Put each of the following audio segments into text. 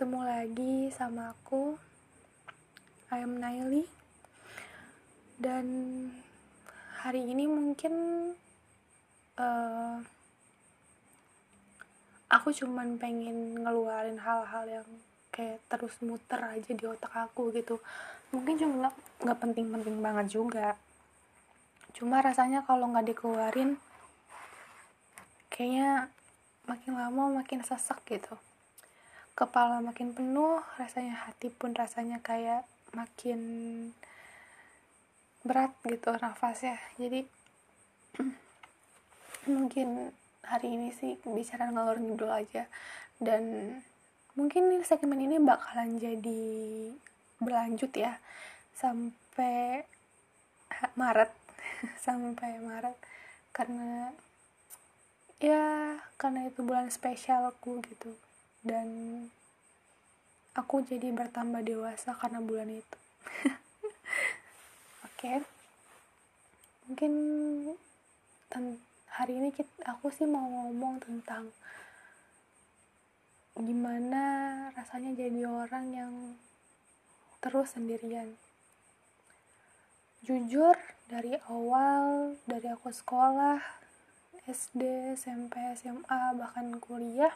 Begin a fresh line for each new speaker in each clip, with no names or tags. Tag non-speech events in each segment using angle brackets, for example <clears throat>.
ketemu lagi sama aku. I am Naili. Dan hari ini mungkin uh, aku cuman pengen ngeluarin hal-hal yang kayak terus muter aja di otak aku gitu. Mungkin cuma nggak penting-penting banget juga. Cuma rasanya kalau nggak dikeluarin kayaknya makin lama makin sesak gitu kepala makin penuh rasanya hati pun rasanya kayak makin berat gitu nafasnya. Jadi <clears throat> mungkin hari ini sih bicara ngalor ngidul aja. Dan mungkin segmen ini bakalan jadi berlanjut ya. Sampai Maret. <laughs> Sampai Maret. Karena ya karena itu bulan spesialku gitu dan aku jadi bertambah dewasa karena bulan itu <laughs> oke okay. mungkin hari ini kita, aku sih mau ngomong tentang gimana rasanya jadi orang yang terus sendirian jujur dari awal dari aku sekolah SD SMP SMA bahkan kuliah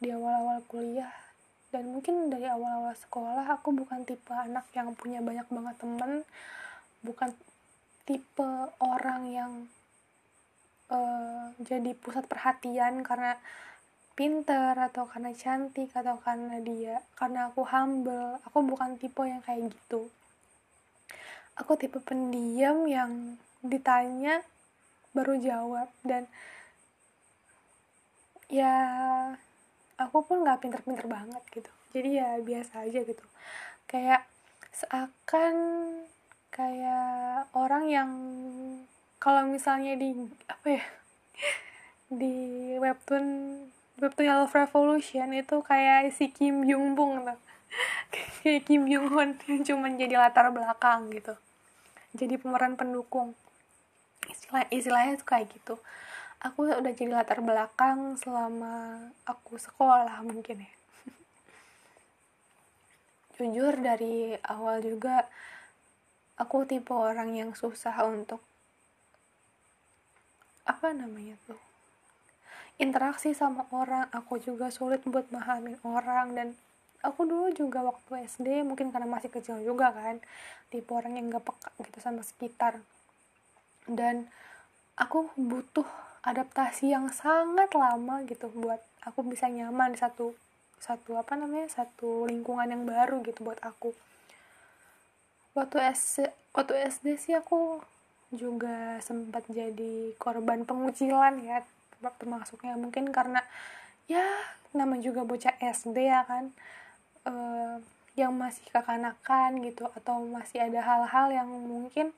di awal-awal kuliah. Dan mungkin dari awal-awal sekolah aku bukan tipe anak yang punya banyak banget temen. Bukan tipe orang yang uh, jadi pusat perhatian karena pinter atau karena cantik atau karena dia karena aku humble. Aku bukan tipe yang kayak gitu. Aku tipe pendiam yang ditanya baru jawab. Dan ya aku pun nggak pinter-pinter banget gitu. Jadi ya biasa aja gitu. Kayak seakan kayak orang yang kalau misalnya di apa ya <laughs> di webtoon webtoon Love Revolution itu kayak si Kim Jung Bung tuh. <laughs> Kayak Kim Jung Hoon yang cuma jadi latar belakang gitu. Jadi pemeran pendukung. Istilah istilahnya tuh kayak gitu aku udah jadi latar belakang selama aku sekolah mungkin ya. <laughs> Jujur dari awal juga aku tipe orang yang susah untuk apa namanya tuh interaksi sama orang. Aku juga sulit buat memahami orang. Dan aku dulu juga waktu SD mungkin karena masih kecil juga kan tipe orang yang gak peka gitu sama sekitar. Dan aku butuh adaptasi yang sangat lama gitu buat aku bisa nyaman satu satu apa namanya satu lingkungan yang baru gitu buat aku. Waktu SD waktu SD sih aku juga sempat jadi korban pengucilan ya termasuknya mungkin karena ya nama juga bocah SD ya kan e, yang masih kekanakan gitu atau masih ada hal-hal yang mungkin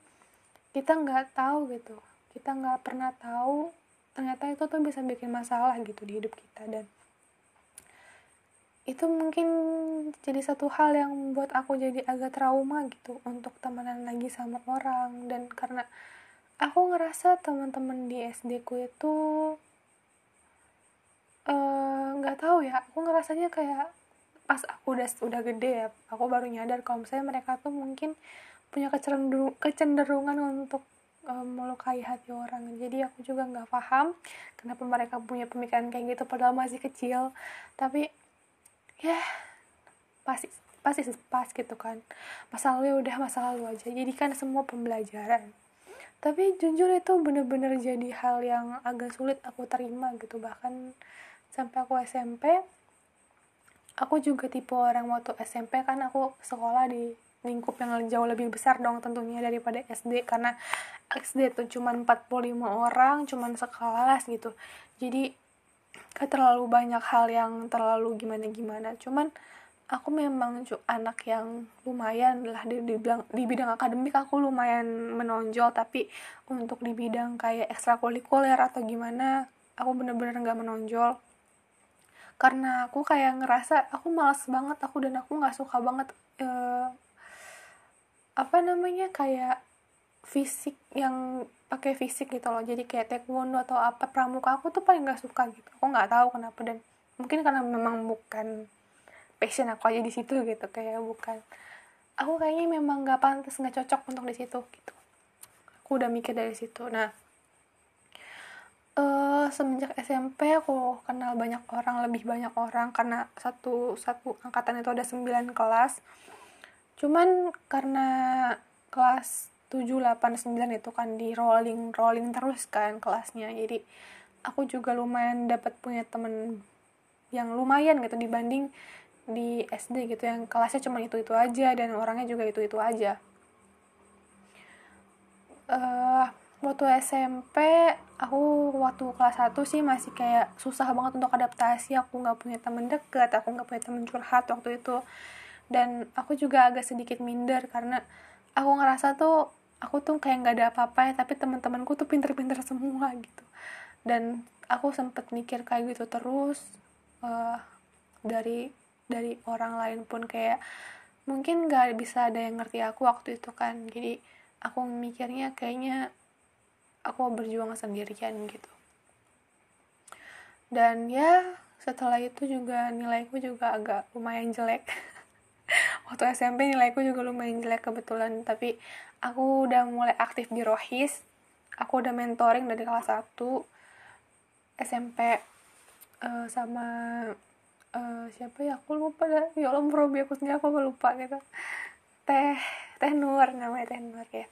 kita nggak tahu gitu. Kita nggak pernah tahu ternyata itu tuh bisa bikin masalah gitu di hidup kita. Dan itu mungkin jadi satu hal yang buat aku jadi agak trauma gitu untuk temenan lagi sama orang. Dan karena aku ngerasa teman-teman di SD ku itu eh, nggak uh, tahu ya aku ngerasanya kayak pas aku udah udah gede ya aku baru nyadar kalau misalnya mereka tuh mungkin punya kecenderungan untuk um, melukai hati orang. Jadi aku juga nggak paham kenapa mereka punya pemikiran kayak gitu padahal masih kecil. Tapi ya pasti pasti pas gitu kan. Masa lalu ya udah masa lalu aja. Jadi kan semua pembelajaran. Tapi jujur itu bener-bener jadi hal yang agak sulit aku terima gitu. Bahkan sampai aku SMP aku juga tipe orang waktu SMP kan aku sekolah di lingkup yang jauh lebih besar dong tentunya daripada SD karena SD tuh cuma 45 orang cuman sekelas gitu. Jadi gak terlalu banyak hal yang terlalu gimana gimana cuman aku memang anak yang lumayan lah di, di, bidang, di bidang akademik aku lumayan menonjol tapi untuk di bidang kayak ekstrakurikuler atau gimana aku bener-bener nggak menonjol. Karena aku kayak ngerasa aku malas banget aku dan aku nggak suka banget uh, apa namanya kayak fisik yang pakai fisik gitu loh. Jadi kayak taekwondo atau apa pramuka aku tuh paling nggak suka gitu. Aku nggak tahu kenapa dan mungkin karena memang bukan passion aku aja di situ gitu kayak bukan. Aku kayaknya memang nggak pantas nggak cocok untuk di situ gitu. Aku udah mikir dari situ. Nah uh, semenjak SMP aku kenal banyak orang lebih banyak orang karena satu satu angkatan itu ada 9 kelas cuman karena kelas 7, 8, 9 itu kan di rolling rolling terus kan kelasnya. Jadi aku juga lumayan dapat punya temen yang lumayan gitu dibanding di SD gitu. Yang kelasnya cuma itu itu aja dan orangnya juga itu itu aja. Uh, waktu SMP aku waktu kelas 1 sih masih kayak susah banget untuk adaptasi. Aku nggak punya temen deket aku nggak punya temen curhat waktu itu dan aku juga agak sedikit minder karena aku ngerasa tuh aku tuh kayak nggak ada apa-apa ya tapi teman-temanku tuh pinter-pinter semua gitu. Dan aku sempet mikir kayak gitu terus uh, dari dari orang lain pun kayak mungkin nggak bisa ada yang ngerti aku waktu itu kan. Jadi aku mikirnya kayaknya aku berjuang sendirian gitu. Dan ya setelah itu juga nilaiku juga agak lumayan jelek <laughs> waktu SMP nilaiku juga lumayan jelek kebetulan tapi aku udah mulai aktif di Rohis. Aku udah mentoring dari kelas 1 SMP uh, sama uh, siapa ya? Aku lupa dah. Ya Allah merobi aku sendiri aku lupa gitu. Teh teh Nur namanya teh Nur ya.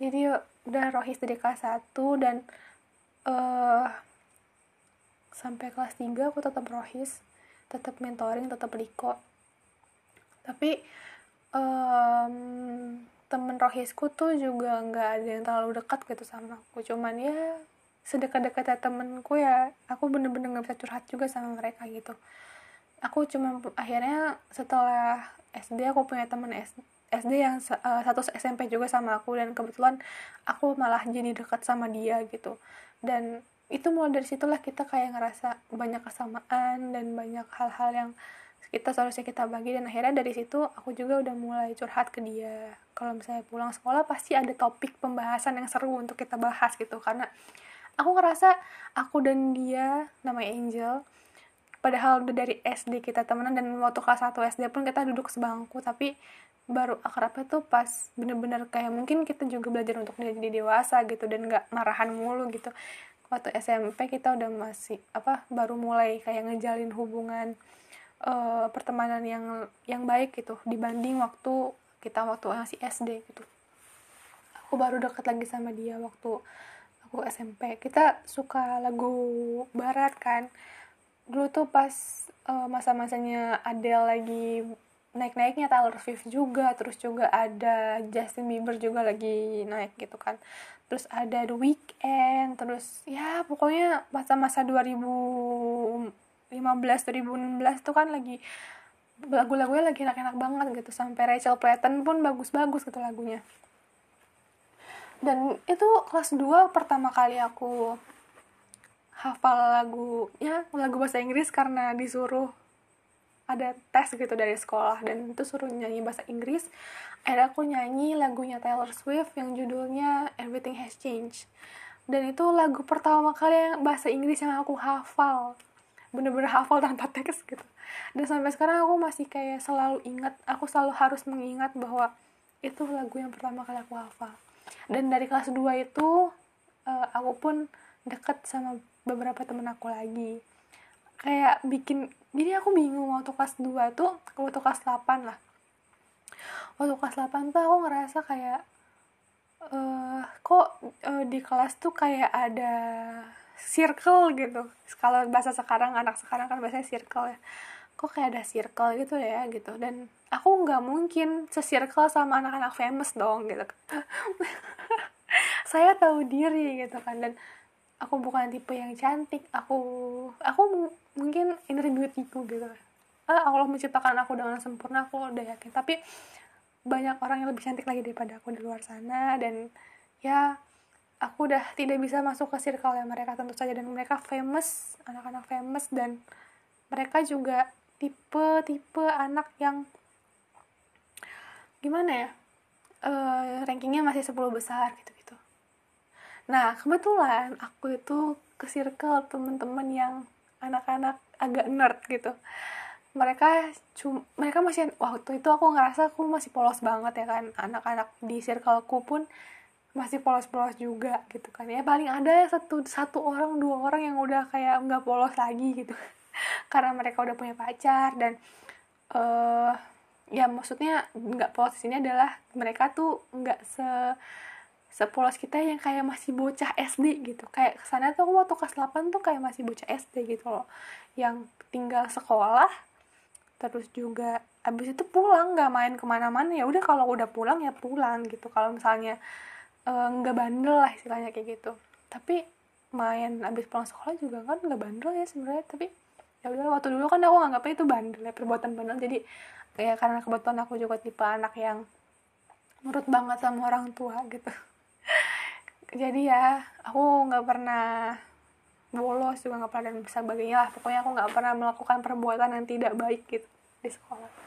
Jadi udah rohis dari kelas 1 dan uh, sampai kelas 3 aku tetap rohis tetap mentoring tetap liko tapi um, temen rohisku tuh juga nggak ada yang terlalu dekat gitu sama aku. Cuman ya sedekat-dekatnya temenku ya aku bener-bener nggak bisa curhat juga sama mereka gitu. Aku cuma akhirnya setelah SD aku punya temen SD yang uh, satu SMP juga sama aku. Dan kebetulan aku malah jadi dekat sama dia gitu. Dan itu mulai dari situlah kita kayak ngerasa banyak kesamaan dan banyak hal-hal yang kita seharusnya kita bagi dan akhirnya dari situ aku juga udah mulai curhat ke dia. Kalau misalnya pulang sekolah pasti ada topik pembahasan yang seru untuk kita bahas gitu. Karena aku ngerasa aku dan dia namanya Angel padahal udah dari SD kita temenan dan waktu kelas 1 SD pun kita duduk sebangku. Tapi baru akrabnya tuh pas bener-bener kayak mungkin kita juga belajar untuk jadi dewasa gitu dan nggak marahan mulu gitu. Waktu SMP kita udah masih apa baru mulai kayak ngejalin hubungan uh, pertemanan yang yang baik gitu dibanding waktu kita waktu masih SD gitu. Aku baru deket lagi sama dia waktu aku SMP kita suka lagu barat kan. Dulu tuh pas uh, masa-masanya Adele lagi naik-naiknya Taylor Swift juga terus juga ada Justin Bieber juga lagi naik gitu kan. Terus ada The Weeknd terus ya pokoknya masa-masa 2015 2016 tuh kan lagi lagu-lagunya lagi enak-enak banget gitu. Sampai Rachel Platten pun bagus-bagus gitu lagunya. Dan itu kelas 2 pertama kali aku hafal lagu ya lagu bahasa Inggris karena disuruh ada tes gitu dari sekolah. Dan itu suruh nyanyi bahasa Inggris. Akhirnya aku nyanyi lagunya Taylor Swift yang judulnya Everything Has Changed. Dan itu lagu pertama kali yang bahasa Inggris yang aku hafal bener-bener hafal tanpa <laughs> teks gitu. Dan sampai sekarang aku masih kayak selalu ingat aku selalu harus mengingat bahwa itu lagu yang pertama kali aku hafal. Dan dari kelas 2 itu uh, aku pun deket sama beberapa temen aku lagi. Kayak bikin jadi aku bingung waktu kelas 2 tuh waktu kelas 8 lah. Waktu kelas 8 tuh aku ngerasa kayak uh, kok uh, di kelas tuh kayak ada circle gitu. Kalau bahasa sekarang anak sekarang kan biasanya circle ya. Kok kayak ada circle gitu ya gitu. Dan aku nggak mungkin sesirkel sama anak-anak famous dong gitu. <laughs> Saya tahu diri gitu kan. Dan aku bukan tipe yang cantik. Aku aku mungkin inner beautyku gitu. Ah, Allah menciptakan aku dengan sempurna aku udah yakin. Tapi banyak orang yang lebih cantik lagi daripada aku di luar sana. Dan ya aku udah tidak bisa masuk ke circle yang mereka tentu saja. Dan mereka famous anak-anak famous dan mereka juga tipe-tipe anak yang gimana ya uh, rankingnya masih 10 besar gitu gitu nah kebetulan aku itu ke circle temen-temen yang anak-anak agak nerd gitu. Mereka cum mereka masih waktu itu aku ngerasa aku masih polos banget ya kan. Anak-anak di circleku pun masih polos-polos juga gitu kan. Ya paling ada satu satu orang dua orang yang udah kayak nggak polos lagi gitu. <laughs> Karena mereka udah punya pacar dan uh, ya maksudnya nggak polos di sini adalah mereka tuh nggak se sepolos kita yang kayak masih bocah SD gitu. Kayak ke sana tuh waktu kelas 8 tuh kayak masih bocah SD gitu loh. Yang tinggal sekolah terus juga abis itu pulang nggak main ke mana-mana. Ya udah kalau udah pulang ya pulang gitu. Kalau misalnya nggak uh, bandel lah istilahnya kayak gitu. Tapi main abis pulang sekolah juga kan nggak bandel ya sebenarnya. Tapi ya udah waktu dulu kan aku nganggapnya itu bandel ya perbuatan bandel. Jadi ya karena kebetulan aku juga tipe anak yang nurut banget sama orang tua gitu. <laughs> Jadi ya aku nggak pernah bolos juga nggak pernah dan sebagainya lah. Pokoknya aku nggak pernah melakukan perbuatan yang tidak baik gitu di sekolah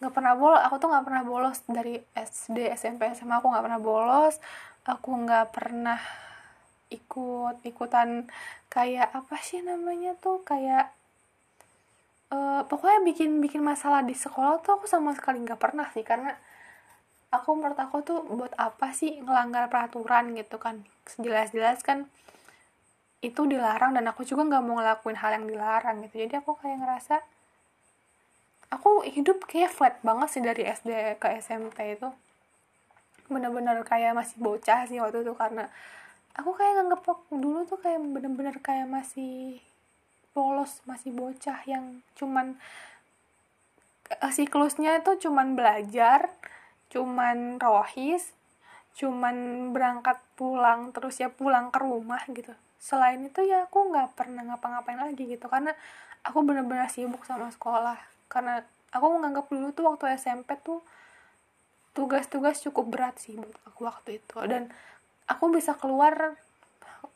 nggak pernah bolos aku tuh nggak pernah bolos dari SD SMP SMA aku nggak pernah bolos. Aku nggak pernah ikut ikutan kayak apa sih namanya tuh kayak uh, pokoknya bikin bikin masalah di sekolah tuh aku sama sekali nggak pernah sih karena aku menurut aku tuh buat apa sih ngelanggar peraturan gitu kan. Jelas-jelas kan itu dilarang dan aku juga nggak mau ngelakuin hal yang dilarang gitu. Jadi aku kayak ngerasa aku hidup kayak flat banget sih dari SD ke SMP itu. Bener-bener kayak masih bocah sih waktu itu karena aku kayak nganggep dulu tuh kayak bener-bener kayak masih polos masih bocah yang cuman eh, siklusnya itu cuman belajar cuman rohis cuman berangkat pulang terus ya pulang ke rumah gitu. Selain itu ya aku nggak pernah ngapa-ngapain lagi gitu karena aku benar-benar sibuk sama sekolah karena aku menganggap dulu tuh waktu SMP tuh tugas-tugas cukup berat sih buat aku waktu itu. Dan aku bisa keluar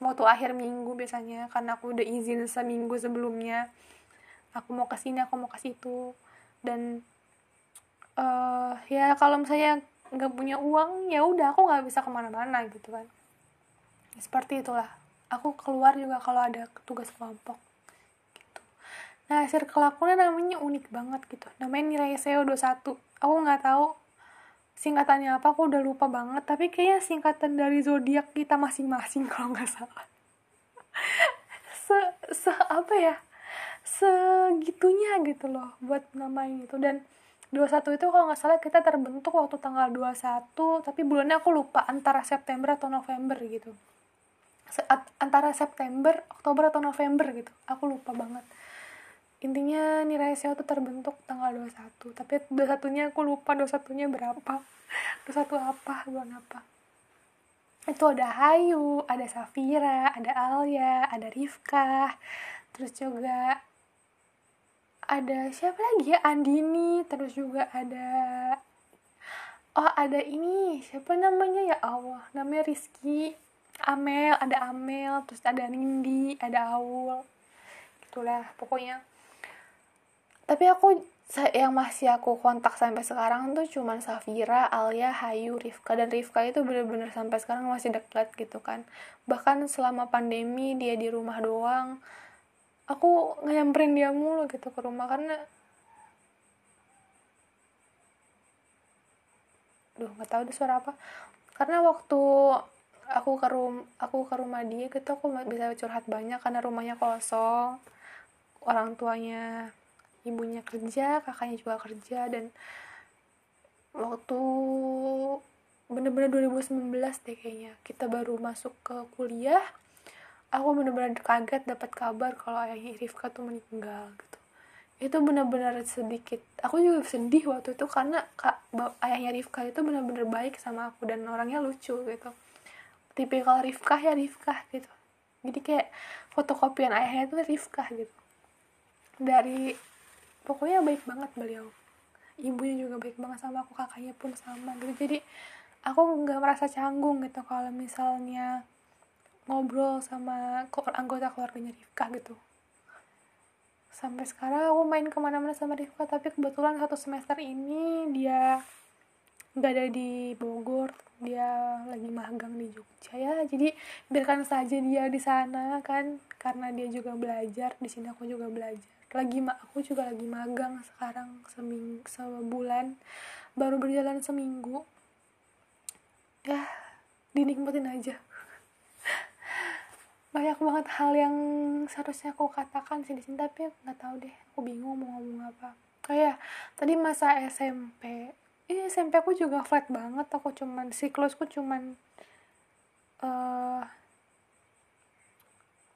waktu akhir minggu biasanya karena aku udah izin seminggu sebelumnya. Aku mau ke sini aku mau ke situ. Dan uh, ya kalau misalnya nggak punya uang ya udah aku nggak bisa ke mana-mana gitu kan. Seperti itulah. Aku keluar juga kalau ada tugas kelompok nah circle aku namanya unik banget gitu. Namanya nilai SEO 21 aku nggak tahu singkatannya apa aku udah lupa banget. Tapi kayaknya singkatan dari zodiak kita masing-masing <laughs> kalau nggak salah. Se se apa ya? Segitunya gitu loh buat namain itu. Dan 21 itu kalau nggak salah kita terbentuk waktu tanggal 21 tapi bulannya aku lupa antara September atau November gitu. Antara September, Oktober atau November gitu. Aku lupa banget. Intinya nilai SEO itu terbentuk tanggal 21. Tapi 21-nya aku lupa 21-nya berapa. <laughs> 21 apa, bulan apa. Itu ada Hayu, ada Safira, ada Alia, ada Rifka. Terus juga ada siapa lagi ya? Andini, terus juga ada Oh, ada ini. Siapa namanya ya Allah? Namanya Rizky Amel ada Amel terus ada Nindi ada Aul gitulah pokoknya tapi aku yang masih aku kontak sampai sekarang tuh cuman Safira, Alia, Hayu, Rifka. Dan Rifka itu bener-bener sampai sekarang masih dekat gitu kan. Bahkan selama pandemi dia di rumah doang aku nyamperin dia mulu gitu ke rumah karena duh nggak tahu deh suara apa. Karena waktu aku ke rum aku ke rumah dia gitu aku bisa curhat banyak karena rumahnya kosong orang tuanya ibunya kerja kakaknya juga kerja dan waktu bener-bener 2019 deh kayaknya kita baru masuk ke kuliah aku bener-bener kaget dapat kabar kalau ayahnya Rifka tuh meninggal gitu. Itu bener-bener sedikit aku juga sedih waktu itu karena kak ayahnya Rifka itu bener-bener baik sama aku dan orangnya lucu gitu. Tipikal Rifkah ya Rifkah gitu. Jadi kayak fotokopian ayahnya itu Rifkah gitu. Dari pokoknya baik banget beliau. Ibunya juga baik banget sama aku kakaknya pun sama gitu. Jadi aku nggak merasa canggung gitu kalau misalnya ngobrol sama anggota keluarganya Rifkah gitu. Sampai sekarang aku main ke mana-mana sama Rifka tapi kebetulan satu semester ini dia nggak ada di Bogor dia lagi magang di Jogja ya. Jadi biarkan saja dia di sana kan karena dia juga belajar di sini aku juga belajar lagi aku juga lagi magang sekarang seming sebulan. Baru berjalan seminggu. Ya dinikmatin aja. <laughs> Banyak banget hal yang seharusnya aku katakan sih di sini tapi nggak tahu deh. Aku bingung mau ngomong apa. Kayak tadi masa SMP ini SMP aku juga flat banget. Aku cuman siklusku cuman uh,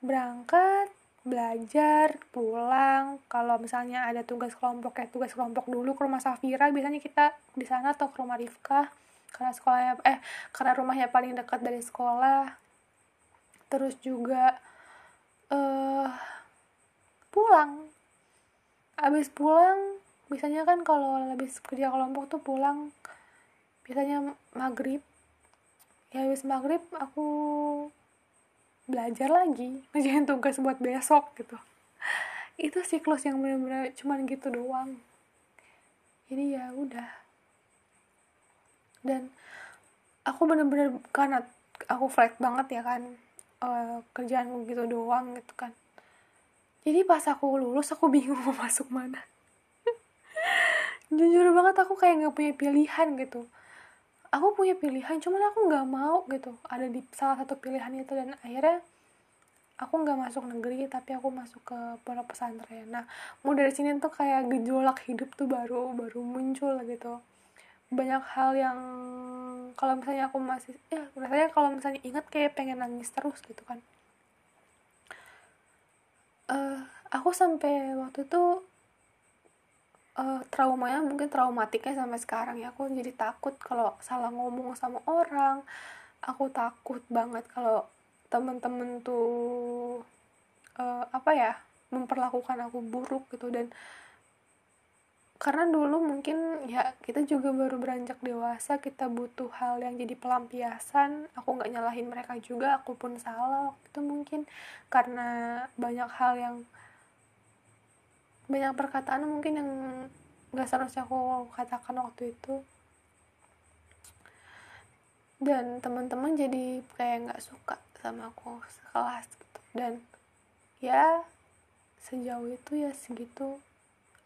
berangkat belajar pulang. Kalau misalnya ada tugas kelompok kayak tugas kelompok dulu ke rumah Safira biasanya kita di sana atau ke rumah Rifka karena sekolahnya eh karena rumahnya paling dekat dari sekolah. Terus juga uh, pulang. Abis pulang biasanya kan kalau lebih kerja kelompok tuh pulang biasanya maghrib. Ya habis maghrib aku belajar lagi ngerjain tugas buat besok gitu. Itu siklus yang benar-benar cuman gitu doang. Jadi ya udah. Dan aku bener-bener karena aku flat banget ya kan uh, kerjaan gitu doang gitu kan. Jadi pas aku lulus aku bingung mau <laughs> masuk mana. Jujur banget aku kayak nggak punya pilihan gitu aku punya pilihan cuman aku nggak mau gitu. Ada di salah satu pilihan itu dan akhirnya aku nggak masuk negeri tapi aku masuk ke pondok pesantren. Nah mau dari sini tuh kayak gejolak hidup tuh baru baru muncul gitu. Banyak hal yang kalau misalnya aku masih ya rasanya kalau misalnya ingat kayak pengen nangis terus gitu kan. Uh, aku sampai waktu itu uh, traumanya mungkin traumatiknya sampai sekarang ya. Aku jadi takut kalau salah ngomong sama orang. Aku takut banget kalau temen-temen tuh uh, apa ya memperlakukan aku buruk gitu. Dan karena dulu mungkin ya kita juga baru beranjak dewasa kita butuh hal yang jadi pelampiasan. Aku nggak nyalahin mereka juga aku pun salah itu mungkin. Karena banyak hal yang banyak perkataan mungkin yang nggak seharusnya aku katakan waktu itu. Dan teman-teman jadi kayak nggak suka sama aku sekelas gitu. Dan ya sejauh itu ya segitu.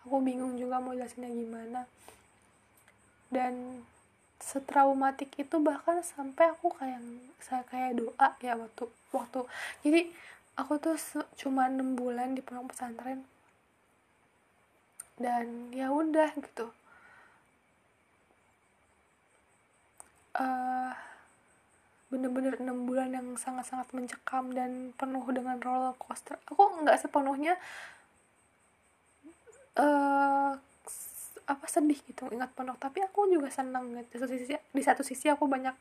Aku bingung juga mau jelasinnya gimana. Dan setraumatik itu bahkan sampai aku kayak saya kayak doa ya waktu waktu. Jadi aku tuh cuma enam bulan di pondok pesantren dan ya udah gitu. Uh, bener-bener enam bulan yang sangat-sangat mencekam dan penuh dengan roller coaster. Aku nggak sepenuhnya uh, apa sedih gitu ingat pondok tapi aku juga senang gitu. Di satu sisi di satu sisi aku banyak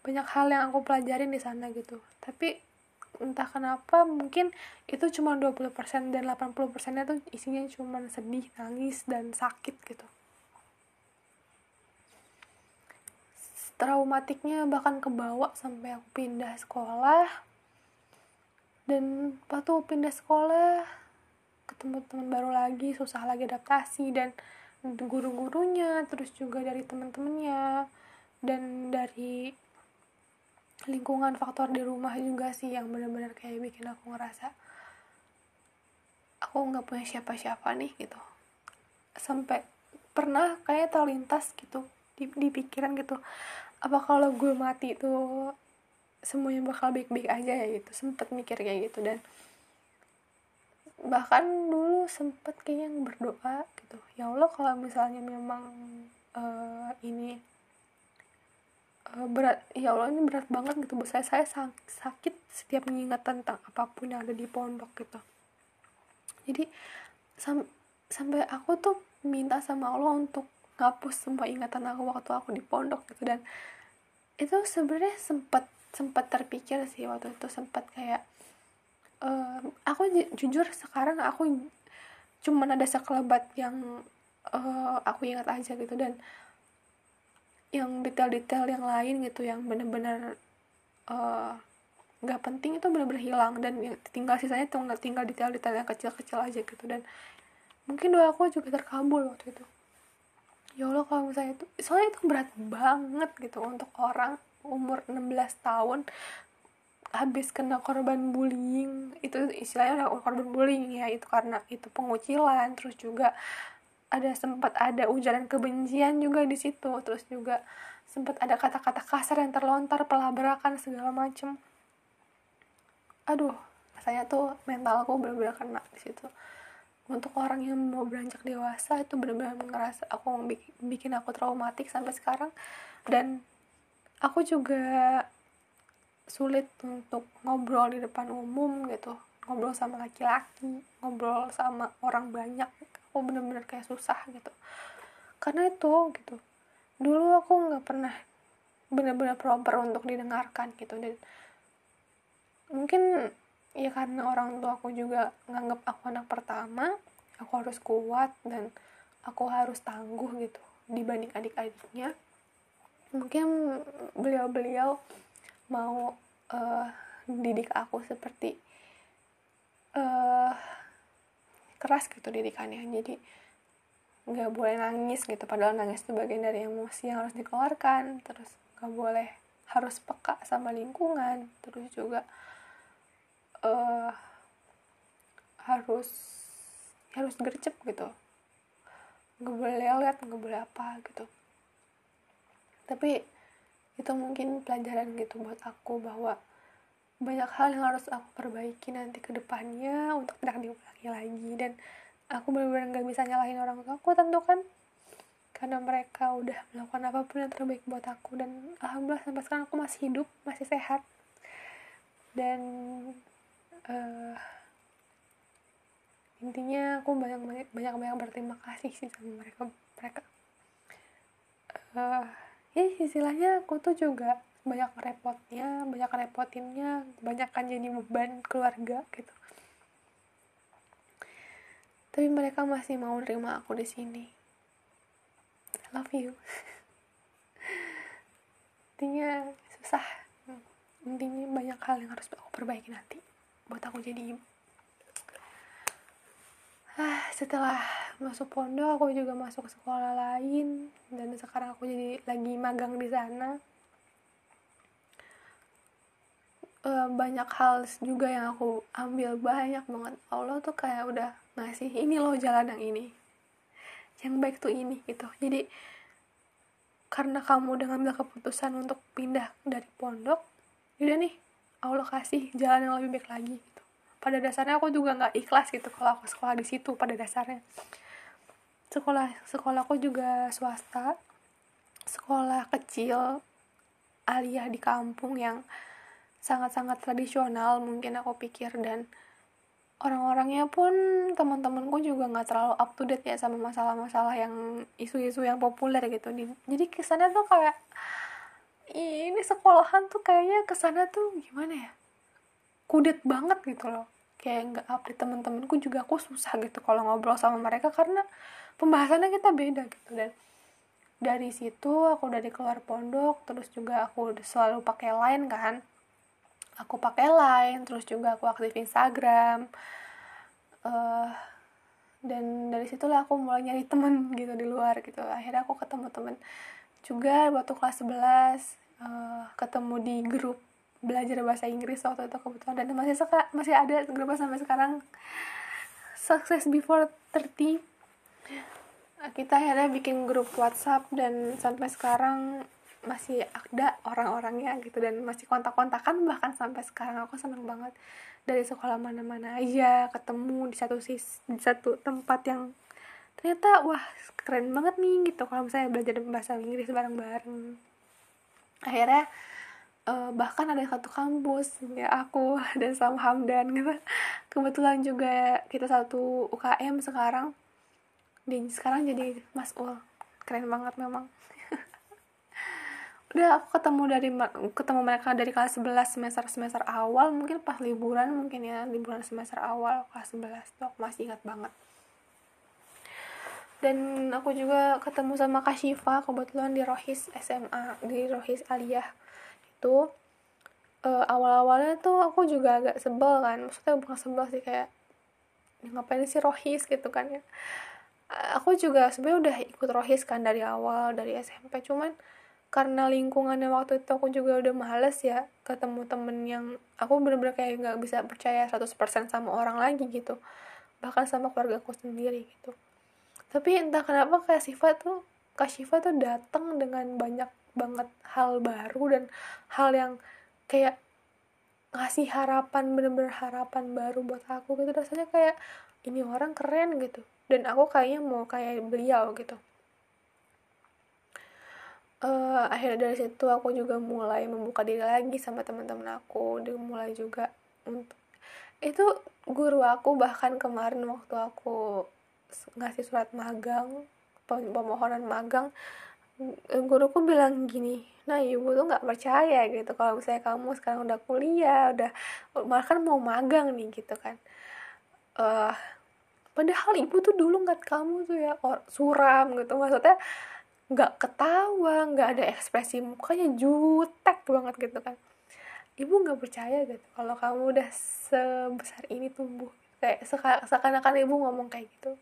banyak hal yang aku pelajarin di sana gitu. Tapi entah kenapa mungkin itu cuma 20% dan 80% nya tuh isinya cuma sedih, nangis, dan sakit gitu. Traumatiknya bahkan kebawa sampai aku pindah sekolah. Dan waktu pindah sekolah ketemu teman baru lagi susah lagi adaptasi dan guru-gurunya terus juga dari teman-temannya. Dan dari lingkungan faktor di rumah juga sih yang benar-benar kayak bikin aku ngerasa aku nggak punya siapa-siapa nih gitu. Sampai pernah kayak terlintas gitu di, di pikiran gitu apa kalau gue mati tuh semuanya bakal baik-baik aja ya gitu. Sempet mikir kayak gitu dan bahkan dulu sempet kayaknya berdoa gitu. Ya Allah kalau misalnya memang uh, ini Eh, berat. Ya Allah ini berat banget gitu. Buat saya saya sakit setiap mengingat tentang apa pun yang ada di pondok gitu. Jadi sam sampai aku tuh minta sama Allah untuk ngapus semua ingatan aku waktu aku di pondok gitu. Dan itu sebenarnya sempat sempat terpikir sih waktu itu. Sempat kayak uh, aku jujur sekarang aku cuman ada sekelebat yang uh, aku ingat aja gitu. Dan yang detail-detail yang lain gitu yang bener-bener eh, nggak uh, penting itu bener-bener hilang dan tinggal sisanya tinggal tinggal detail-detail yang kecil-kecil aja gitu. Dan mungkin doa aku juga terkabul waktu itu. Ya Allah kalau misalnya itu soalnya itu berat banget gitu untuk orang umur 16 tahun habis kena korban bullying. Itu istilahnya korban bullying ya itu karena itu pengucilan terus juga ada sempat ada ujaran kebencian juga di situ. Terus juga sempat ada kata-kata kasar yang terlontar pelabarakan segala macem. Aduh saya tuh mentalku benar-benar kena di situ. Untuk orang yang mau beranjak dewasa itu benar-benar ngerasa aku bikin aku traumatik sampai sekarang. Dan aku juga sulit untuk ngobrol di depan umum gitu. Ngobrol sama laki-laki ngobrol sama orang banyak aku bener-bener kayak susah gitu. Karena itu gitu. Dulu aku nggak pernah bener-bener proper untuk didengarkan gitu. Dan mungkin ya karena orang tua aku juga nganggap aku anak pertama aku harus kuat dan aku harus tangguh gitu dibanding adik-adiknya. Mungkin beliau-beliau mau uh, didik aku seperti uh, keras gitu didikannya. Jadi nggak boleh nangis gitu. Padahal nangis itu bagian dari emosi yang harus dikeluarkan. Terus nggak boleh harus peka sama lingkungan. Terus juga uh, harus harus gercep gitu. Nggak boleh lihat nggak boleh apa gitu. Tapi itu mungkin pelajaran gitu buat aku bahwa banyak hal yang harus aku perbaiki nanti ke depannya untuk tidak diulangi lagi. Dan aku benar-benar gak bisa nyalahin orang tua aku tentu kan. Karena mereka udah melakukan apa pun yang terbaik buat aku. Dan alhamdulillah sampai sekarang aku masih hidup masih sehat. Dan uh, intinya aku banyak banyak banyak berterima kasih sih sama mereka mereka. Uh, ya istilahnya aku tuh juga banyak repotnya banyak repotinnya banyak kan jadi beban keluarga gitu. Tapi mereka masih mau nerima aku di sini. I love you. <laughs> Intinya susah. Intinya banyak hal yang harus aku perbaiki nanti buat aku jadi ibu ah setelah masuk pondok aku juga masuk sekolah lain. Dan sekarang aku jadi lagi magang di sana uh, banyak hal juga yang aku ambil banyak banget. Allah tuh kayak udah ngasih ini loh jalan yang ini. Yang baik tuh ini gitu. Jadi karena kamu udah ngambil keputusan untuk pindah dari pondok udah nih Allah kasih jalan yang lebih baik lagi gitu. Pada dasarnya aku juga nggak ikhlas gitu kalau aku sekolah di situ pada dasarnya. Sekolah sekolahku juga swasta. Sekolah kecil aliyah di kampung yang sangat-sangat tradisional mungkin aku pikir dan orang-orangnya pun teman-temanku juga nggak terlalu up to date ya sama masalah-masalah yang isu-isu yang populer gitu. Jadi kesannya tuh kayak ini sekolahan tuh kayaknya kesannya tuh gimana ya? Kudet banget gitu loh. Kayak nggak update temen-temenku juga aku susah gitu kalau ngobrol sama mereka karena pembahasannya kita beda gitu. Dan dari situ aku udah di keluar pondok terus juga aku selalu pakai line kan aku pakai line terus juga aku aktif Instagram. Uh, dan dari situlah aku mulai nyari temen gitu di luar gitu. Akhirnya aku ketemu temen juga waktu kelas 11 uh, ketemu di grup belajar bahasa Inggris waktu itu kebetulan. Dan masih suka masih ada grup sampai sekarang. Success before 30 kita akhirnya bikin grup WhatsApp dan sampai sekarang masih ada orang-orangnya gitu dan masih kontak-kontakan bahkan sampai sekarang aku seneng banget dari sekolah mana-mana aja ketemu di satu sis di satu tempat yang ternyata wah keren banget nih gitu. Kalau misalnya belajar bahasa Inggris bareng-bareng. Akhirnya uh, bahkan ada satu kampus ya aku <laughs> dan sama Hamdan gitu. Kebetulan juga kita satu UKM sekarang. Dan sekarang jadi Mas Ul. Keren banget memang udah aku ketemu dari ketemu mereka dari kelas 11 semester semester awal mungkin pas liburan mungkin ya liburan semester awal kelas 11 tuh aku masih ingat banget. Dan aku juga ketemu sama Kak kebetulan di Rohis SMA di Rohis Aliyah. Itu uh, awal-awalnya tuh aku juga agak sebel kan maksudnya bukan sebel sih kayak ngapain sih rohis? gitu kan ya. Aku juga sebenarnya udah ikut rohis kan dari awal dari SMP cuman karena lingkungannya waktu itu aku juga udah males ya ketemu temen yang aku bener-bener kayak nggak bisa percaya 100% sama orang lagi gitu. Bahkan sama keluarga aku sendiri gitu. Tapi entah kenapa kayak Siva tuh Kak Siva tuh datang dengan banyak banget hal baru dan hal yang kayak ngasih harapan bener-bener harapan baru buat aku gitu. Rasanya kayak ini orang keren gitu. Dan aku kayaknya mau kayak beliau gitu uh, akhirnya dari situ aku juga mulai membuka diri lagi sama teman-teman aku. Dia mulai juga untuk itu guru aku bahkan kemarin waktu aku ngasih surat magang pemohonan magang guruku bilang gini nah ibu tuh nggak percaya gitu. Kalau misalnya kamu sekarang udah kuliah udah malah kan mau magang nih gitu kan. Uh, padahal ibu tuh dulu nggak kamu tuh ya suram gitu. Maksudnya nggak ketawa nggak ada ekspresi mukanya jutek banget gitu kan. Ibu nggak percaya gitu kalau kamu udah sebesar ini tumbuh. Kayak seakan-akan ibu ngomong kayak gitu.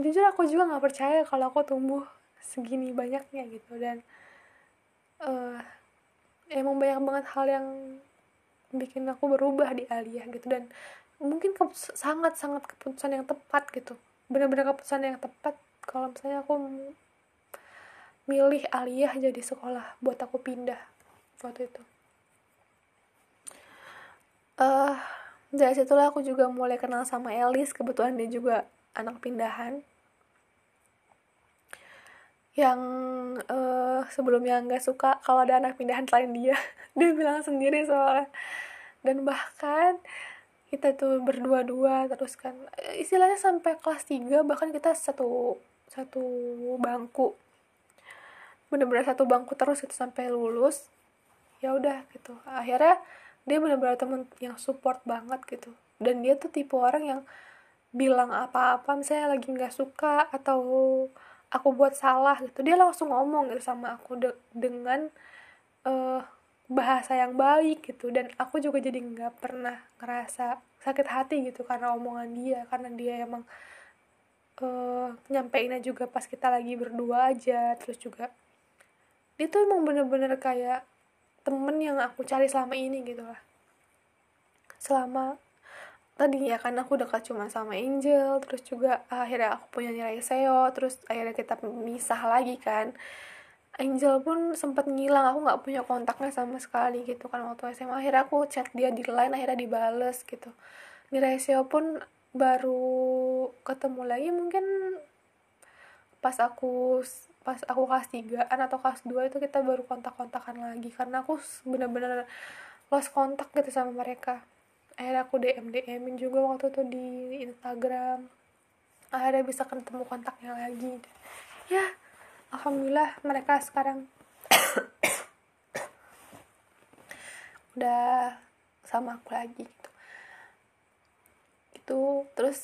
Jujur aku juga nggak percaya kalau aku tumbuh segini banyaknya gitu dan uh, emang banyak banget hal yang bikin aku berubah di Alia gitu dan mungkin sangat sangat keputusan yang tepat gitu. Benar-benar keputusan yang tepat kalau misalnya aku milih aliyah jadi sekolah buat aku pindah waktu itu. Uh, dari situlah aku juga mulai kenal sama Elis kebetulan dia juga anak pindahan. Yang uh, sebelumnya nggak suka kalau ada anak pindahan selain dia. <laughs> Dia bilang sendiri soalnya. Dan bahkan kita tuh berdua-dua terus kan istilahnya sampai kelas 3 bahkan kita satu satu bangku. Bener-bener satu bangku terus itu sampai lulus. Ya udah gitu. Akhirnya dia bener-bener temen yang support banget gitu. Dan dia tuh tipe orang yang bilang apa-apa misalnya lagi nggak suka atau aku buat salah gitu dia langsung ngomong gitu sama aku de dengan uh, bahasa yang baik gitu. Dan aku juga jadi nggak pernah ngerasa sakit hati gitu karena omongan dia karena dia emang uh, nyampeinnya juga pas kita lagi berdua aja. Terus juga dia tuh emang bener-bener kayak temen yang aku cari selama ini gitu lah. Selama tadi ya kan aku dekat cuma sama Angel terus juga akhirnya aku punya nilai SEO terus akhirnya kita misah lagi kan. Angel pun sempat ngilang aku nggak punya kontaknya sama sekali gitu kan waktu SMA akhirnya aku chat dia di line akhirnya dibales gitu. Nilai SEO pun baru ketemu lagi mungkin pas aku pas aku kelas 3 atau kelas 2 itu kita baru kontak-kontakan lagi. Karena aku bener-bener lost kontak gitu sama mereka. Akhirnya aku DM DMin juga waktu itu di Instagram. Akhirnya bisa ketemu kontaknya lagi. Ya alhamdulillah mereka sekarang <coughs> udah sama aku lagi gitu terus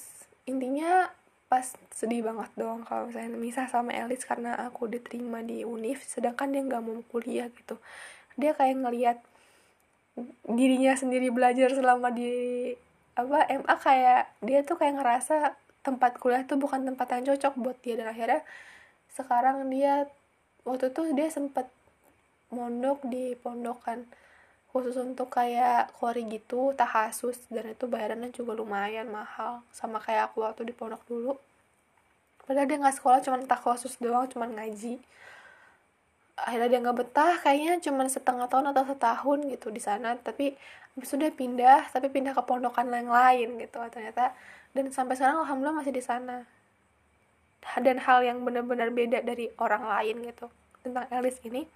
intinya pas sedih banget dong kalau misalnya misah sama Elis karena aku diterima di univ sedangkan dia nggak mau kuliah gitu. Dia kayak ngelihat dirinya sendiri belajar selama di apa MA kayak dia tuh kayak ngerasa tempat kuliah tuh bukan tempat yang cocok buat dia. Dan akhirnya sekarang dia waktu itu dia sempat mondok di pondokan khusus untuk kayak kori gitu tahasus dan itu bayarannya juga lumayan mahal. Sama kayak aku waktu di pondok dulu. Padahal dia nggak sekolah cuman tahasus doang cuman ngaji. Akhirnya dia nggak betah kayaknya cuman setengah tahun atau setahun gitu di sana. Tapi sudah pindah tapi pindah ke pondokan yang lain gitu ternyata. Dan sampai sekarang alhamdulillah masih di sana. Dan hal yang benar-benar beda dari orang lain gitu tentang Elis ini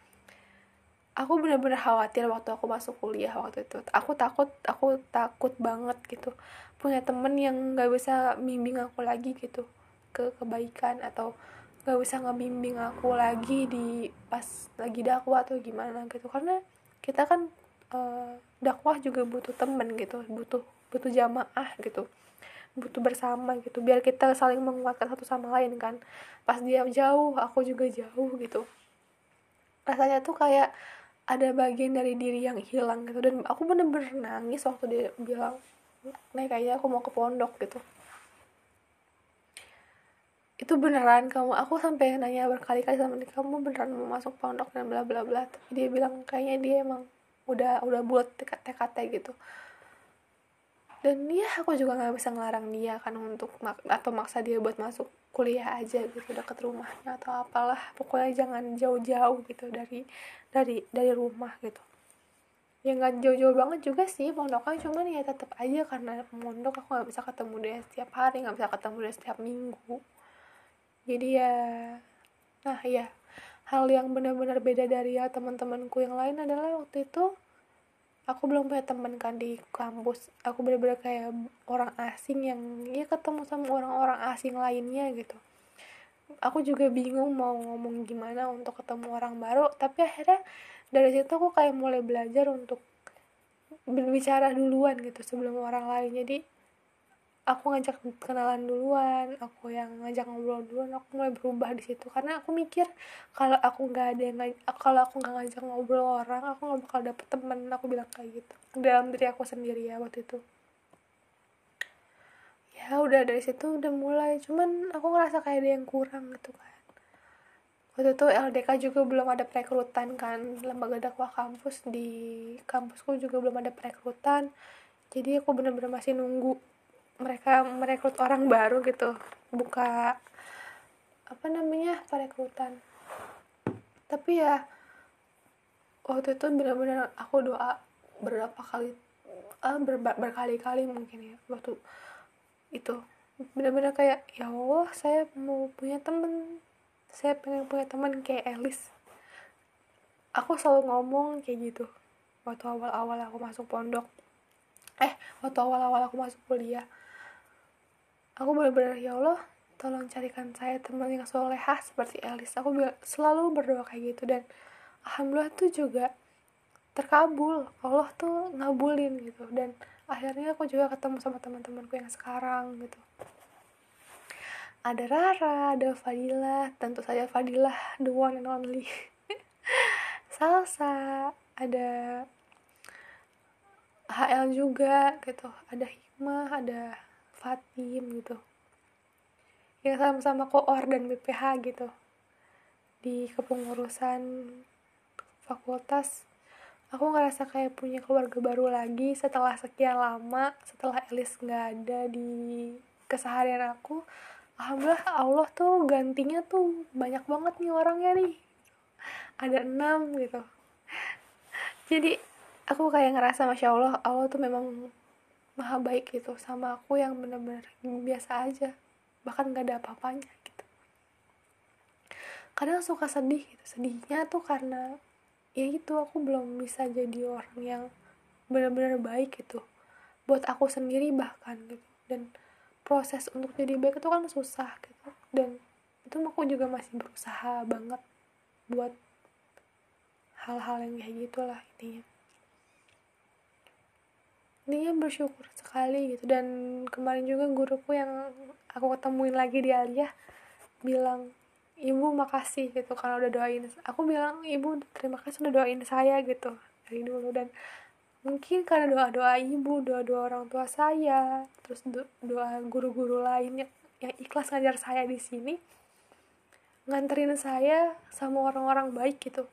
aku bener-bener khawatir waktu aku masuk kuliah waktu itu. Aku takut aku takut banget gitu. Punya temen yang nggak bisa bimbing aku lagi gitu. Ke kebaikan atau nggak bisa ngebimbing aku lagi di pas lagi dakwah atau gimana gitu. Karena kita kan uh, dakwah juga butuh temen gitu. Butuh butuh jamaah gitu. Butuh bersama gitu. Biar kita saling menguatkan satu sama lain kan. Pas dia jauh aku juga jauh gitu. Rasanya tuh kayak ada bagian dari diri yang hilang gitu. Dan aku bener-bener nangis waktu dia bilang nih kayaknya aku mau ke pondok gitu. Itu beneran kamu aku sampai nanya berkali-kali sama dia kamu beneran mau masuk pondok? dan bla bla bla. Tapi dia bilang kayaknya dia emang udah udah buat TKT gitu. Dan ya aku juga nggak bisa ngelarang dia kan untuk mak atau maksa dia buat masuk kuliah aja gitu deket rumahnya atau apalah. Pokoknya jangan jauh-jauh gitu dari dari dari rumah gitu. Ya nggak jauh-jauh banget juga sih pondoknya cuman ya tetap aja karena pondok aku nggak bisa ketemu dia setiap hari nggak bisa ketemu dia setiap minggu. Jadi ya nah ya hal yang benar-benar beda dari ya teman-temanku yang lain adalah waktu itu aku belum punya teman kan di kampus. Aku bener-bener kayak orang asing yang ya ketemu sama orang-orang asing lainnya gitu. Aku juga bingung mau ngomong gimana untuk ketemu orang baru tapi akhirnya dari situ aku kayak mulai belajar untuk berbicara duluan gitu sebelum orang lain. Jadi aku ngajak kenalan duluan aku yang ngajak ngobrol duluan aku mulai berubah di situ. Karena aku mikir kalau aku nggak ada yang kalau aku nggak ngajak ngobrol orang aku nggak bakal dapet temen. Aku bilang kayak gitu dalam diri aku sendiri ya waktu itu. Ya udah dari situ udah mulai. Cuman aku ngerasa kayak ada yang kurang gitu kan. Waktu itu LDK juga belum ada perekrutan kan. Lembaga dakwah kampus di kampusku juga belum ada perekrutan. Jadi aku bener-bener masih nunggu mereka merekrut orang baru gitu. Buka apa namanya perekrutan. Tapi ya waktu itu benar-benar aku doa berapa kali uh, ber berkali-kali mungkin ya waktu itu. Benar-benar kayak ya Allah saya mau punya temen. Saya pengen punya teman kayak Elis aku selalu ngomong kayak gitu. Waktu awal-awal aku masuk pondok. Eh waktu awal-awal aku masuk kuliah aku benar-benar ya Allah tolong carikan saya teman yang solehah seperti Elis. Aku selalu berdoa kayak gitu dan alhamdulillah tuh juga terkabul. Allah tuh ngabulin gitu dan akhirnya aku juga ketemu sama teman-temanku yang sekarang gitu. Ada Rara, ada Fadila, tentu saja Fadila the one and only. <laughs> Salsa, ada HL juga gitu, ada Hikmah, ada Fatim gitu. Yang sama-sama koor dan BPH gitu. Di kepengurusan fakultas aku ngerasa kayak punya keluarga baru lagi setelah sekian lama setelah Elis nggak ada di keseharian aku. Alhamdulillah Allah tuh gantinya tuh banyak banget nih orangnya nih. Ada enam gitu. Jadi aku kayak ngerasa masya Allah Allah tuh memang maha baik gitu sama aku yang bener-bener biasa aja. Bahkan gak ada apa-apanya gitu. Kadang suka sedih gitu. Sedihnya tuh karena ya itu aku belum bisa jadi orang yang benar-benar baik gitu. Buat aku sendiri bahkan gitu. Dan proses untuk jadi baik itu kan susah gitu. Dan itu aku juga masih berusaha banget buat hal-hal yang kayak gitulah intinya dia bersyukur sekali gitu. Dan kemarin juga guruku yang aku ketemuin lagi di Aliyah bilang ibu makasih gitu karena udah doain. Aku bilang ibu terima kasih udah doain saya gitu dari dulu. Dan mungkin karena doa doa ibu doa doa orang tua saya terus doa guru-guru lain yang, yang ikhlas ngajar saya di sini nganterin saya sama orang-orang baik gitu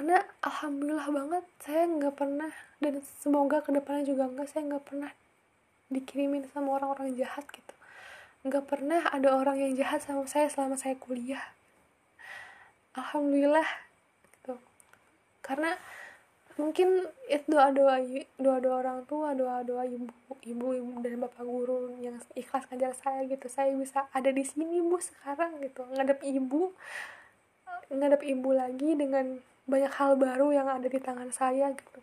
karena alhamdulillah banget saya nggak pernah dan semoga ke depannya juga nggak saya nggak pernah dikirimin sama orang-orang jahat gitu. Nggak pernah ada orang yang jahat sama saya selama saya kuliah. Alhamdulillah gitu. Karena mungkin itu doa doa doa doa orang tua doa doa ibu ibu ibu dan bapak guru yang ikhlas ngajar saya gitu. Saya bisa ada di sini bu sekarang gitu. Ngadep ibu ngadep ibu lagi dengan banyak hal baru yang ada di tangan saya gitu.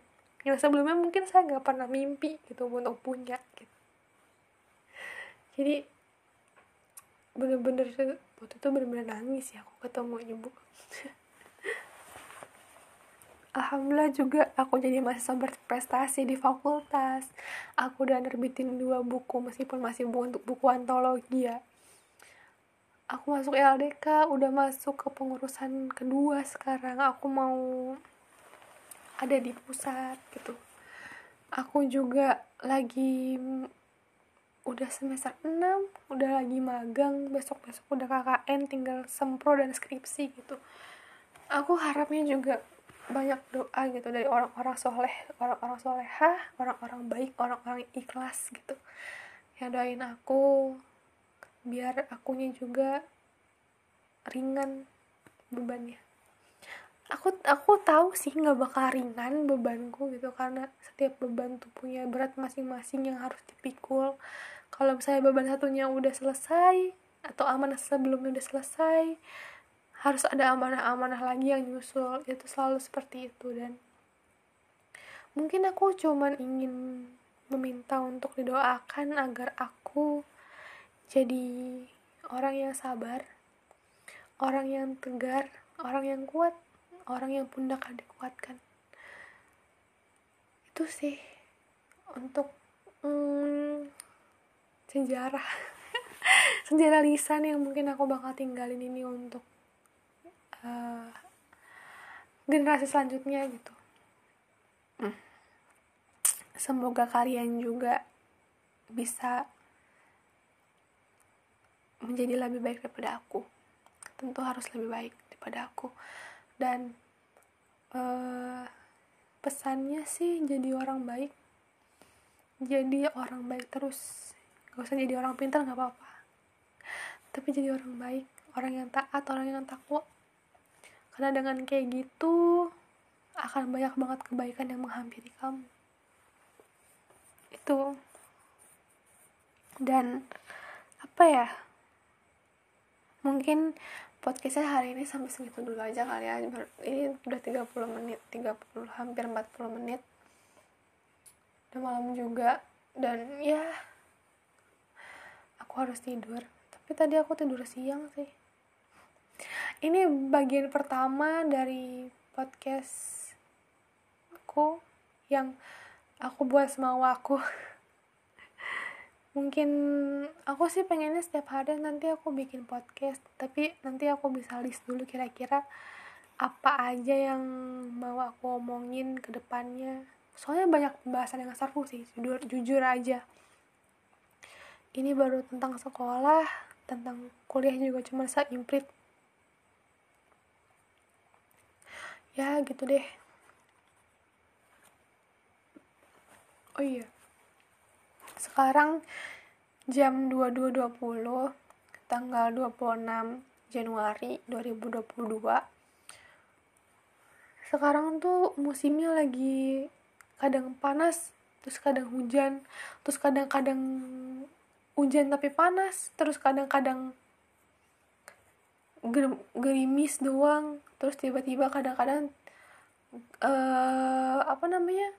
Yang sebelumnya mungkin saya nggak pernah mimpi gitu untuk punya gitu. Jadi bener-bener waktu itu bener-bener nangis ya aku ketemu ibu <laughs> Alhamdulillah juga aku jadi mahasiswa berprestasi di fakultas. Aku udah nerbitin dua buku meskipun masih buku untuk buku antologi ya aku masuk LDK udah masuk ke pengurusan kedua sekarang. Aku mau ada di pusat gitu. Aku juga lagi udah semester 6 udah lagi magang. Besok-besok udah KKN tinggal sempro dan skripsi gitu. Aku harapnya juga banyak doa gitu dari orang-orang soleh orang-orang soleha orang-orang baik orang-orang ikhlas gitu. Ya doain aku biar akunya juga ringan bebannya. Aku aku tahu sih nggak bakal ringan bebanku gitu karena setiap beban tuh punya berat masing-masing yang harus dipikul. Kalau misalnya beban satunya udah selesai atau amanah sebelumnya udah selesai harus ada amanah-amanah lagi yang nyusul. Itu selalu seperti itu dan mungkin aku cuman ingin meminta untuk didoakan agar aku jadi orang yang sabar orang yang tegar orang yang kuat orang yang pundak dikuatkan itu sih untuk hmm, sejarah. <laughs> Sejarah lisan yang mungkin aku bakal tinggalin ini untuk uh, generasi selanjutnya gitu. Hmm. semoga kalian juga bisa menjadi lebih baik daripada aku. Tentu harus lebih baik daripada aku. Dan uh, pesannya sih jadi orang baik jadi orang baik terus. Gak usah jadi orang pintar nggak apa-apa. Tapi jadi orang baik orang yang taat orang yang takwa. Karena dengan kayak gitu akan banyak banget kebaikan yang menghampiri kamu. Itu. Dan apa ya mungkin podcastnya hari ini sampai segitu dulu aja kali ya. Ini udah 30 menit 30 hampir 40 menit. Udah malam juga. Dan ya aku harus tidur. Tapi tadi aku tidur siang sih. Ini bagian pertama dari podcast aku yang aku buat semau aku <laughs> mungkin aku sih pengennya setiap hari nanti aku bikin podcast tapi nanti aku bisa list dulu kira-kira apa aja yang mau aku omongin ke depannya. Soalnya banyak pembahasan yang seru sih jujur, jujur aja. Ini baru tentang sekolah tentang kuliah juga cuma seimprit. Ya gitu deh. Oh iya sekarang jam 22.20 tanggal 26 Januari 2022 sekarang tuh musimnya lagi kadang panas terus kadang hujan terus kadang-kadang hujan tapi panas terus kadang-kadang gerimis doang terus tiba-tiba kadang-kadang uh, apa namanya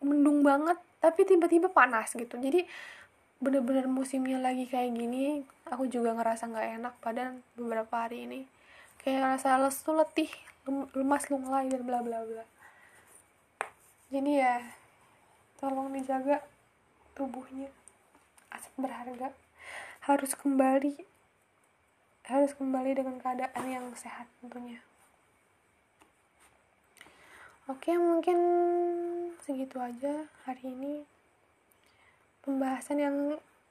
mendung banget tapi tiba-tiba panas gitu. Jadi bener-bener musimnya lagi kayak gini aku juga ngerasa nggak enak pada beberapa hari ini. Kayak rasa lesu letih lemas lunglai dan bla bla bla. Jadi ya tolong dijaga tubuhnya. Aset berharga. Harus kembali harus kembali dengan keadaan yang sehat tentunya Oke, mungkin segitu aja hari ini. Pembahasan yang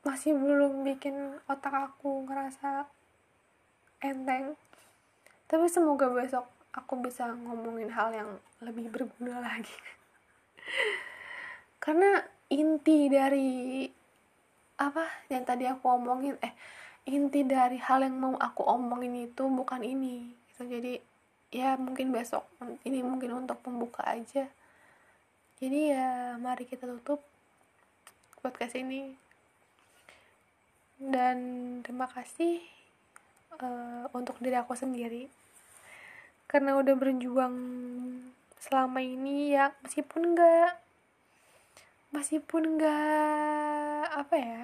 masih belum bikin otak aku ngerasa enteng. Tapi semoga besok aku bisa ngomongin hal yang lebih berguna <laughs> lagi. Karena inti dari apa yang tadi aku omongin eh inti dari hal yang mau aku omongin itu bukan ini gitu jadi ya mungkin besok. Ini mungkin untuk pembuka aja. Jadi ya mari kita tutup podcast ini. Dan terima kasih uh, untuk diri aku sendiri. Karena udah berjuang selama ini ya meskipun enggak meskipun enggak apa ya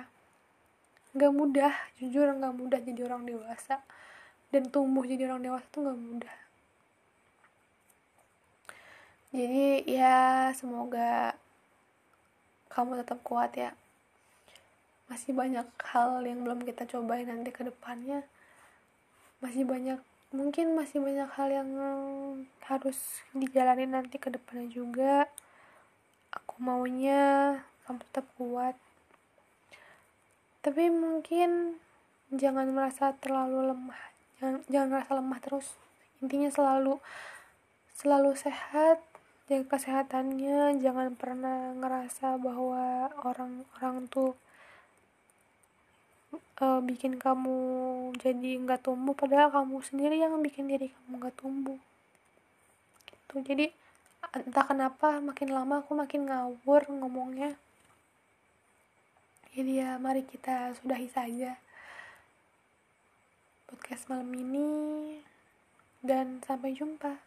enggak mudah. Jujur enggak mudah jadi orang dewasa. Dan tumbuh jadi orang dewasa tuh enggak mudah jadi ya semoga kamu tetap kuat ya. Masih banyak hal yang belum kita cobain nanti ke depannya. Masih banyak mungkin masih banyak hal yang harus dijalani nanti ke depannya juga. Aku maunya kamu tetap kuat. Tapi mungkin jangan merasa terlalu lemah jangan jangan merasa lemah terus. Intinya selalu selalu sehat jaga kesehatannya. Jangan pernah ngerasa bahwa orang-orang tuh uh, bikin kamu jadi nggak tumbuh. Padahal kamu sendiri yang bikin diri kamu nggak tumbuh. Gitu. Jadi entah kenapa makin lama aku makin ngawur ngomongnya. Jadi ya mari kita sudahi saja podcast malam ini. Dan sampai jumpa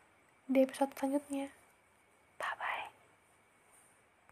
di episode selanjutnya 봐봐.